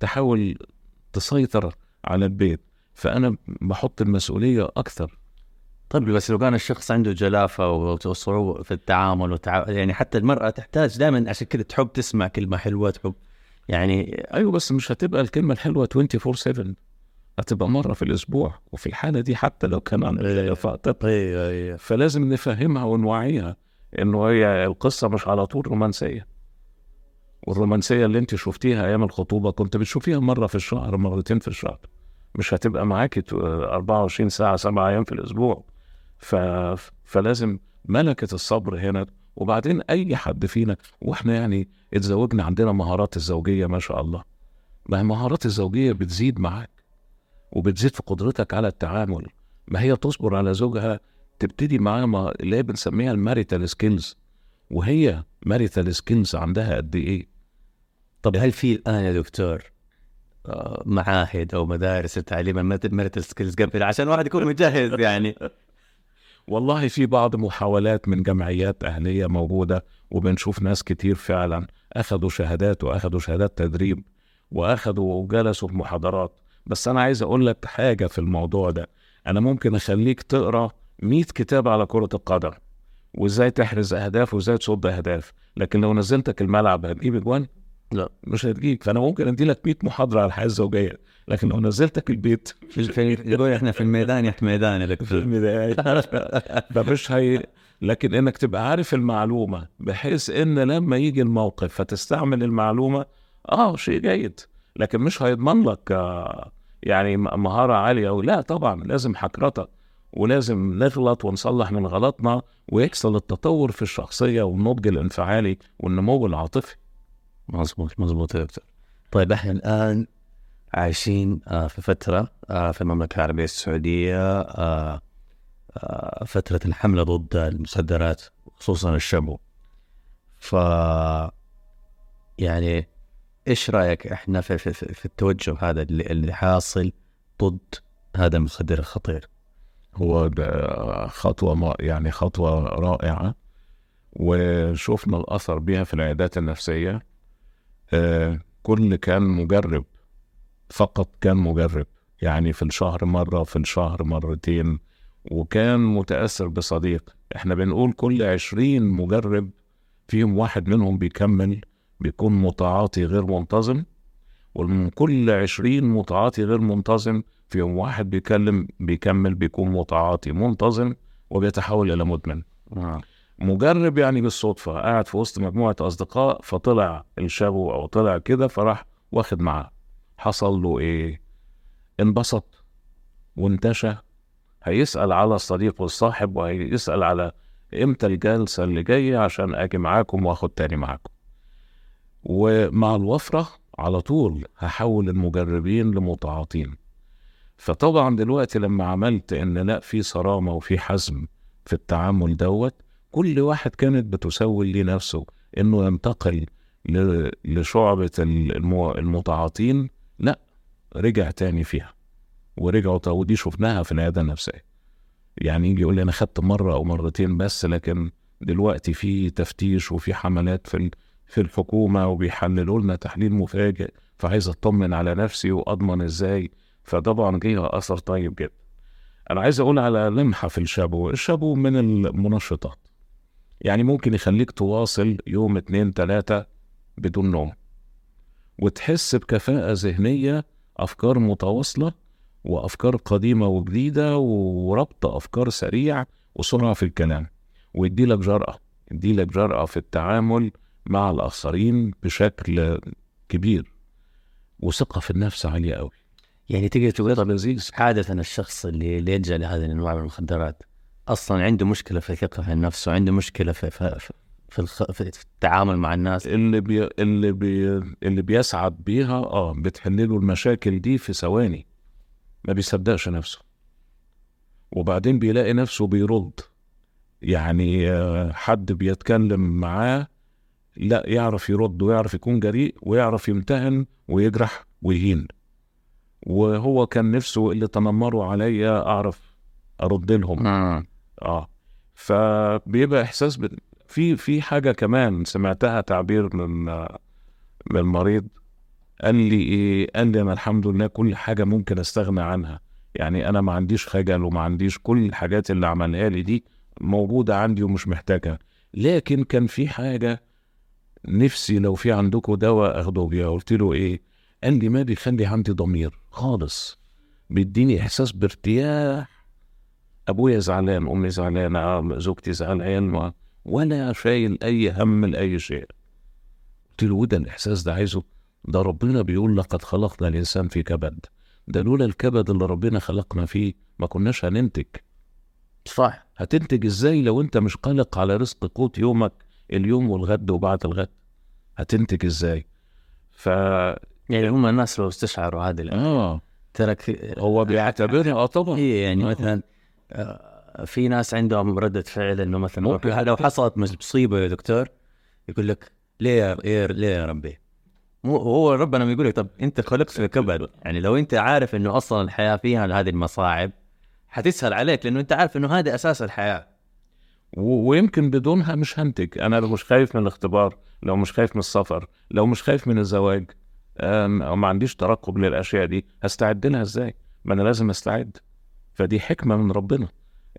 [SPEAKER 1] تحاول تسيطر على البيت. فأنا بحط المسؤولية أكثر.
[SPEAKER 2] طيب بس لو كان الشخص عنده جلافة وصعوبة في التعامل وتع... يعني حتى المرأة تحتاج دائما عشان كذا تحب تسمع كلمة حلوة تحب يعني
[SPEAKER 1] أيوه بس مش هتبقى الكلمة الحلوة 24 7 هتبقى مرة في الأسبوع وفي الحالة دي حتى لو كان عن
[SPEAKER 2] أيوه أيوه
[SPEAKER 1] فلازم نفهمها ونوعيها إنه هي القصة مش على طول رومانسية. والرومانسية اللي أنت شفتيها أيام الخطوبة كنت بتشوفيها مرة في الشهر مرتين في الشهر. مش هتبقى معاكي ت- 24 ساعة سبعة أيام في الأسبوع. ف... فلازم ملكة الصبر هنا وبعدين أي حد فينا وإحنا يعني اتزوجنا عندنا مهارات الزوجية ما شاء الله. ما هي مهارات الزوجية بتزيد معاك وبتزيد في قدرتك على التعامل. ما هي تصبر على زوجها تبتدي معاه ما اللي هي بنسميها ال marital skills. وهي marital skills عندها قد إيه؟
[SPEAKER 2] طب هل في الآن يا دكتور آه، معاهد أو مدارس لتعليم ال marital skills قبل عشان الواحد يكون مجهز يعني؟
[SPEAKER 1] والله في بعض محاولات من جمعيات أهلية موجودة وبنشوف ناس كتير فعلا أخدوا شهادات وأخدوا شهادات تدريب وأخدوا وجلسوا في محاضرات. بس أنا عايز أقول لك حاجة في الموضوع ده. أنا ممكن أخليك تقرأ 100 كتاب على كرة القدم وإزاي تحرز أهداف وإزاي تصد أهداف. لكن لو نزلتك الملعب هتجيب أجوان
[SPEAKER 2] لا.
[SPEAKER 1] مش هتجيب. فأنا ممكن أدي لك 100 محاضرة على الحياة الزوجية لكن لو نزلتك البيت
[SPEAKER 2] في في إحنا في الميدان يحت ميدان يا دكتور.
[SPEAKER 1] فمش هي لكن إنك تبقى عارف المعلومة بحيث إن لما يجي الموقف فتستعمل المعلومة آه شيء جيد. لكن مش هيضمن لك آه يعني مهارة عالية. أو لا طبعا لازم حكرته ولازم نغلط ونصلح من غلطنا ويحصل التطور في الشخصية والنضج الانفعالي والنمو العاطفي.
[SPEAKER 2] مظبوط مظبوط يا دكتور. طيب إحنا الآن عايشين آه، في فترة آه، في المملكة العربية السعودية آه، فترة الحملة ضد المخدرات خصوصا الشابو. ف يعني إيش رأيك إحنا في, في, في التوجه هذا اللي, اللي حاصل ضد هذا المخدر الخطير؟
[SPEAKER 1] هو خطوة يعني خطوة رائعة وشفنا الأثر بيها في العيادات النفسية. كل كان مجرب فقط كان مجرب. يعني في الشهر مرة في الشهر مرتين. وكان متأثر بصديق. إحنا بنقول كل عشرين مجرب فيهم واحد منهم بيكمل بيكون متعاطي غير منتظم. ومن كل عشرين متعاطي غير منتظم فيهم واحد بيكلم بيكمل بيكون متعاطي منتظم وبيتحول إلى مدمن.
[SPEAKER 2] آه.
[SPEAKER 1] مجرب يعني بالصدفة قاعد في وسط مجموعة أصدقاء فطلع الشابو أو طلع كده فراح واخد معاه. حصل له إيه؟ انبسط وانتشى. هيسأل على الصديق والصاحب وهيسأل على إمتى الجلسة اللي جاية عشان أجي معاكم وآخد تاني معاكم. ومع الوفرة على طول هحول المجربين لمتعاطين. فطبعا دلوقتي لما عملت إن لا في صرامة وفي حزم في التعامل دوت كل واحد كانت بتسول لنفسه إنه ينتقل لشعبة الم- المتعاطين لا رجع تاني فيها. ورجعوا ودي شفناها في العيادة النفسية. يعني يجي يقول لي أنا خدت مرة أو مرتين بس لكن دلوقتي في تفتيش وفي حملات في في الحكومة وبيحللوا لنا تحليل مفاجئ فعايز أطمن على نفسي وأضمن إزاي. فطبعا ليها أثر طيب جدا. أنا عايز أقول على لمحة في الشابو. الشابو من المنشطات. يعني ممكن يخليك تواصل يوم اتنين تلاتة بدون نوم. وتحس بكفاءة ذهنية أفكار متواصلة وأفكار قديمة وجديدة وربط أفكار سريع وسرعة في الكلام. ويدي لك جرأة يدي لك جرأة في التعامل مع الآخرين بشكل كبير. وثقة في النفس عالية أوي.
[SPEAKER 2] يعني تقدر تقول طب
[SPEAKER 1] لذيذ
[SPEAKER 2] عادة الشخص اللي اللي يلجأ لهذه الأنواع من المخدرات أصلا عنده مشكلة في الثقة في النفس وعنده مشكلة في في في, في, الخ... في التعامل مع الناس.
[SPEAKER 1] اللي بي... اللي بي... اللي بيسعد بيها آه بتحل له المشاكل دي في ثواني ما بيصدقش نفسه. وبعدين بيلاقي نفسه بيرد. يعني آه، حد بيتكلم معاه لا يعرف يرد ويعرف يكون جريء ويعرف يمتهن ويجرح ويهين. وهو كان نفسه اللي تنمروا عليا أعرف أرد لهم.
[SPEAKER 2] آه.
[SPEAKER 1] آه. فبيبقى إحساس ب... في في حاجة كمان سمعتها تعبير من من المريض قال لي إيه قال لي أنا الحمد لله كل حاجة ممكن أستغنى عنها. يعني أنا ما عنديش خجل وما عنديش كل الحاجات اللي عملها لي دي موجودة عندي ومش محتاجها. لكن كان في حاجة نفسي لو في عندكم دواء أخده بيها. قلت له إيه؟ قال لي ما بيخلي عندي ضمير خالص. بيديني إحساس بارتياح أبويا زعلان أمي زعلانة زوجتي زعلان ولا شايل أي هم لاي شيء. قلت له وده الإحساس ده عايزه. ده ربنا بيقول لقد خلقنا الإنسان في كبد. ده لولا الكبد اللي ربنا خلقنا فيه ما كناش هننتج.
[SPEAKER 2] صح.
[SPEAKER 1] هتنتج إزاي لو أنت مش قلق على رزق قوت يومك اليوم والغد وبعد الغد؟ هتنتج إزاي؟ ف
[SPEAKER 2] يعني هم الناس لو استشعروا هذه
[SPEAKER 1] آه.
[SPEAKER 2] ترى ك-
[SPEAKER 1] هو بيعتبرها آه طبعا.
[SPEAKER 2] هي يعني
[SPEAKER 1] آه.
[SPEAKER 2] مثلا آه، في ناس عندهم ردة فعل إنه مثلا
[SPEAKER 1] ممكن.
[SPEAKER 2] لو حصلت مصيبة يا دكتور يقول لك ليه يا ليه يا ربي؟ مو هو ربنا بيقول لك طب أنت خلقت في كبد. يعني لو أنت عارف إنه أصلا الحياة فيها هذه المصاعب حتسهل عليك لأنه أنت عارف إنه هذا أساس الحياة.
[SPEAKER 1] و- ويمكن بدونها مش هنتج أنا لو مش خايف من الاختبار لو مش خايف من السفر لو مش خايف من الزواج أو ما عنديش ترقب للأشياء دي هستعد لها إزاي؟ ما أنا لازم أستعد. فدي حكمة من ربنا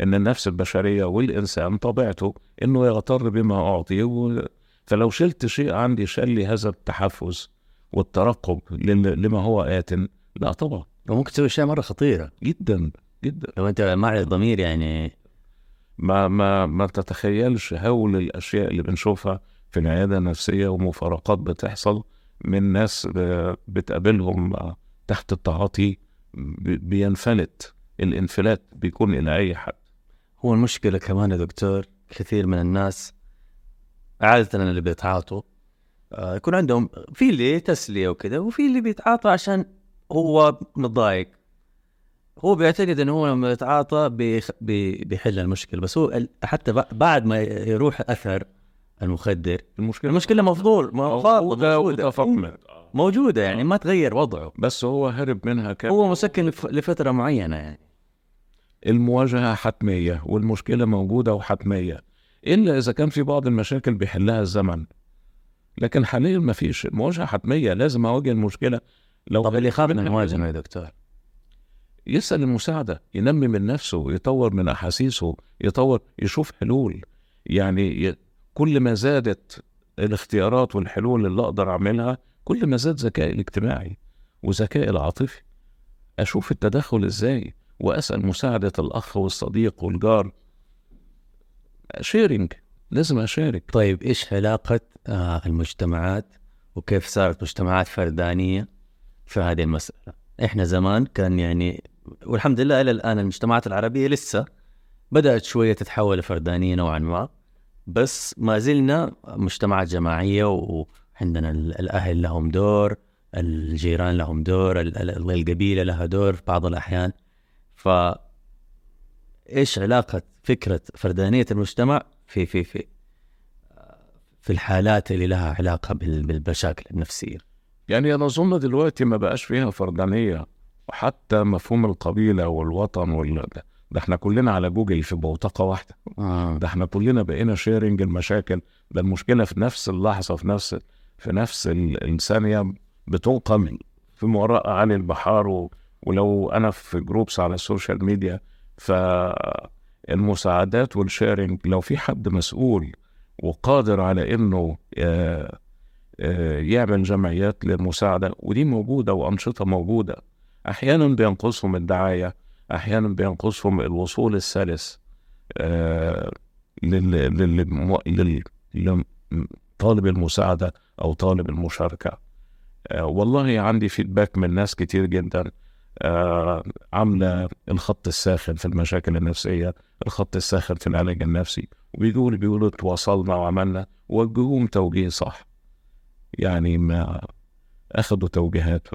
[SPEAKER 1] إن النفس البشرية والإنسان طبيعته إنه يغتر بما أعطي و... فلو شلت شيء عندي شال لي هذا التحفز والترقب لما هو آت لا طبعا.
[SPEAKER 2] وممكن تسوي أشياء مرة خطيرة.
[SPEAKER 1] جدا جدا.
[SPEAKER 2] لو أنت ما عندك ضمير يعني.
[SPEAKER 1] ما ما ما تتخيلش هول الأشياء اللي بنشوفها في العيادة النفسية ومفارقات بتحصل من ناس بتقابلهم تحت التعاطي بينفلت. الانفلات بيكون إلى أي حد.
[SPEAKER 2] هو المشكلة كمان يا دكتور كثير من الناس عادة اللي بيتعاطوا آه، يكون عندهم في اللي تسلية وكذا وفي اللي بيتعاطى عشان هو متضايق. هو بيعتقد إنه هو لما يتعاطى بيخ... بي... بيحل المشكلة بس هو حتى ب- بعد ما يروح أثر المخدر
[SPEAKER 1] المشكلة
[SPEAKER 2] المشكلة مفضول
[SPEAKER 1] موجودة وتفاقمت
[SPEAKER 2] موجودة. يعني ما تغير وضعه.
[SPEAKER 1] بس هو هرب منها كم
[SPEAKER 2] هو مسكن لف... لفترة معينة يعني.
[SPEAKER 1] المواجهة حتمية والمشكلة موجودة وحتمية إلا إذا كان في بعض المشاكل بيحلها الزمن. لكن حاليا ما فيش. المواجهه حتمية لازم أواجه المشكلة لو
[SPEAKER 2] طب اللي يخاف من
[SPEAKER 1] منها
[SPEAKER 2] المواجهة يا دكتور؟
[SPEAKER 1] يسأل المساعدة ينمي من نفسه يطور من أحاسيسه يطور يشوف حلول. يعني ي... كل ما زادت الاختيارات والحلول اللي أقدر أعملها كل ما زاد ذكائي الاجتماعي وذكائي العاطفي. أشوف التدخل إزاي؟ وأسأل مساعدة الأخ والصديق والجار. شيرنج لازم أشارك
[SPEAKER 2] طيب إيش علاقة آه المجتمعات وكيف صارت مجتمعات فردانية في هذه المسألة؟ إحنا زمان كان يعني والحمد لله إلى الآن المجتمعات العربية لسه بدأت شوية تتحول لفردانية نوعا ما بس ما زلنا مجتمعات جماعية وعندنا ال- الأهل لهم دور، الجيران لهم دور، ال- ال- القبيلة لها دور في بعض الأحيان. ف إيش علاقة فكرة فردانية المجتمع في في في في الحالات اللي لها علاقة بال- بالمشاكل النفسية؟
[SPEAKER 1] يعني أنا أظن دلوقتي ما بقاش فيها فردانية وحتى مفهوم القبيلة والوطن وال... ده إحنا كلنا على جوجل في بوتقة واحدة.
[SPEAKER 2] آه.
[SPEAKER 1] ده إحنا كلنا بقينا sharing المشاكل. ده المشكلة في نفس اللحظة في نفس في نفس ال- الثانية بتنقل في وراء عن البحار و... ولو أنا في groups على ال social media فالمساعدات وال sharing لو في حد مسؤول وقادر على إنه آه، آه، يعمل جمعيات للمساعدة ودي موجودة وأنشطة موجودة أحيانا بينقصهم الدعاية أحيانا بينقصهم الوصول السلس آه، لطالب المساعدة أو طالب المشاركة. آه، والله عندي فيدباك من ناس كتير جدا آه، عاملة الخط الساخن في المشاكل النفسية الخط الساخن في العلاج النفسي. وبيقولوا بيقولوا تواصلنا وعملنا وجهوهم توجيه صح. يعني ما أخذوا توجيهات.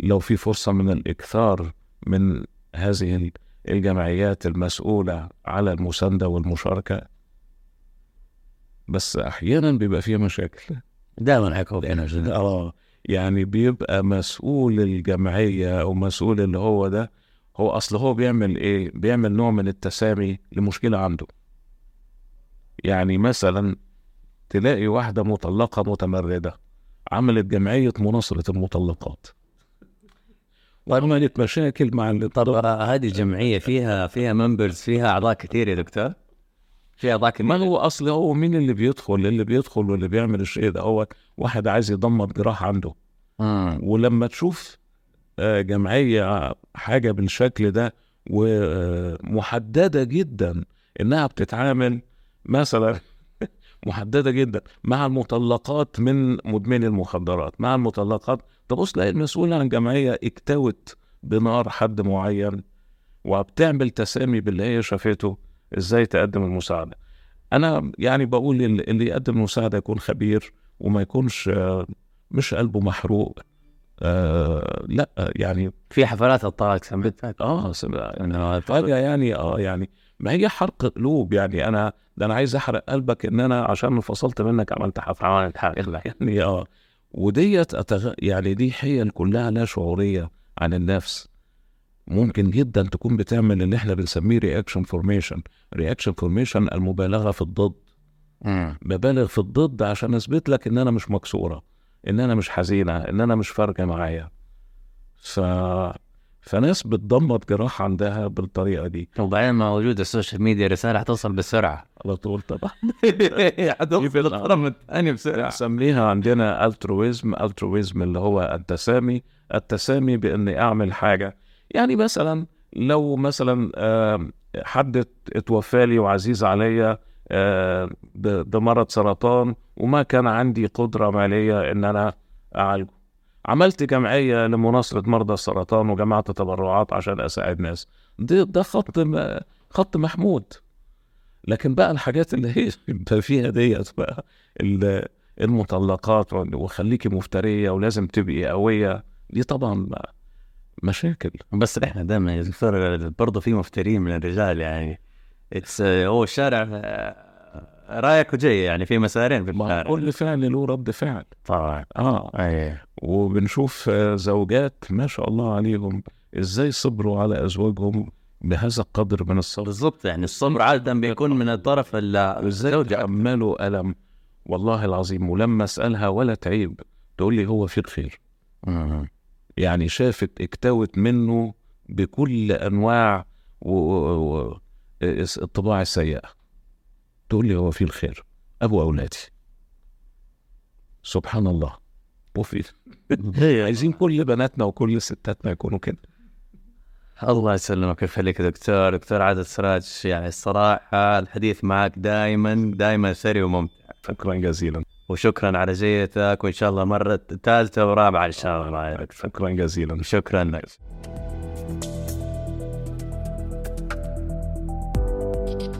[SPEAKER 1] لو في فرصة من الإكثار من هذه الجمعيات المسؤولة على المساندة والمشاركة. بس أحيانا بيبقى فيها مشاكل.
[SPEAKER 2] دائما حيكون في نجد
[SPEAKER 1] آه. يعني بيبقى مسؤول الجمعية أو مسؤول اللي هو ده هو أصل هو بيعمل إيه؟ بيعمل نوع من التسامي لمشكلة عنده. يعني مثلا تلاقي واحدة مطلقة متمردة عملت جمعية مناصرة المطلقات. وعملت مشاكل مع اللي
[SPEAKER 2] طب هذه الجمعيه فيها فيها ممبرز فيها أعضاء كثير يا دكتور؟ اعضاء كثير
[SPEAKER 1] ما هو أصل هو مين اللي بيدخل؟ اللي بيدخل واللي بيعمل الشيء ده هو واحد عايز يدمر جراح عنده.
[SPEAKER 2] مم.
[SPEAKER 1] ولما تشوف آه، جمعية حاجة بالشكل ده ومحددة جدا إنها بتتعامل مثلا محددة جدا مع المطلقات من مدمني المخدرات مع المطلقات. تبص تلاقي المسؤول عن الجمعية اكتوت بنار حد معين وبتعمل تسامي باللي هي شافته. إزاي تقدم المساعدة؟ أنا يعني بقول اللي اللي يقدم المساعدة يكون خبير وما يكونش آه، مش قلبه محروق آه لأ يعني
[SPEAKER 2] في حفلات الطلاق سمعت
[SPEAKER 1] آه سمع
[SPEAKER 2] انه
[SPEAKER 1] حاجة يعني آه يعني ما هي حرق قلوب يعني. أنا ده أنا عايز أحرق قلبك إن أنا عشان انفصلت منك عملت حفلة.
[SPEAKER 2] عملت حاجة
[SPEAKER 1] يعني آه وديت أتغ... يعني دي حيل كلها لا شعورية عن النفس. ممكن جدا تكون بتعمل اللي إحنا بنسميه reaction formation reaction formation المبالغة في الضد. ببالغ في الضد عشان أثبت لك إن أنا مش مكسورة إن أنا مش حزينة إن أنا مش فارقة معايا. ف فناس بتدمر جراح عندها بالطريقة دي.
[SPEAKER 2] وبعدين مع وجود ال social media رسالة حتوصل بسرعة.
[SPEAKER 1] على طول طبعا.
[SPEAKER 2] حتوصل الطرف الثاني بسرعة.
[SPEAKER 1] نسميها عندنا altruism altruism اللي هو التسامي. التسامي بإني أعمل حاجة يعني مثلا لو مثلا حد اتوفى لي وعزيز عليا بمرض سرطان وما كان عندي قدرة مالية إن أنا أعالجه. عملت جمعية لمناصرة مرضى السرطان وجمعت تبرعات عشان أساعد ناس. ده ده خط خط محمود. لكن بقى الحاجات اللي هي بقى فيها ديت بقى ال- المطلقات وخليكي مفترية ولازم تبقي قوية دي طبعا مشاكل.
[SPEAKER 2] بس إحنا دائما يا دكتور برضه في مفترين من الرجال يعني. اتس هو الشارع آه، رأيك وجاي يعني في مسارين في الشارع.
[SPEAKER 1] كل فعل له رد فعل.
[SPEAKER 2] طبعا.
[SPEAKER 1] آه.
[SPEAKER 2] أي.
[SPEAKER 1] وبنشوف آه، زوجات ما شاء الله عليهم إزاي صبروا على أزواجهم بهذا القدر من الصبر.
[SPEAKER 2] بالضبط يعني الصبر عادة بيكون من الطرف ال- إزاي
[SPEAKER 1] تحملوا ألم؟ والله العظيم ولما أسألها ولا تعيب تقول لي هو في الخير. يعني شافت اكتوت منه بكل أنواع و... و... الطباع السيئة. تقول لي هو في الخير أبو أولادي. سبحان الله. وفي عايزين كل بناتنا وكل ستاتنا يكونوا كده.
[SPEAKER 2] الله يسلمك ويخليك دكتور. دكتور عادل سراج يعني الصراحة الحديث معك دائما دائما ثري وممتع.
[SPEAKER 1] شكرا جزيلا.
[SPEAKER 2] وشكرا على جيتك وإن شاء الله مرة ثالثة ورابعة إن شاء الله.
[SPEAKER 1] شكرا جزيلا.
[SPEAKER 2] شكرا. لك Thank you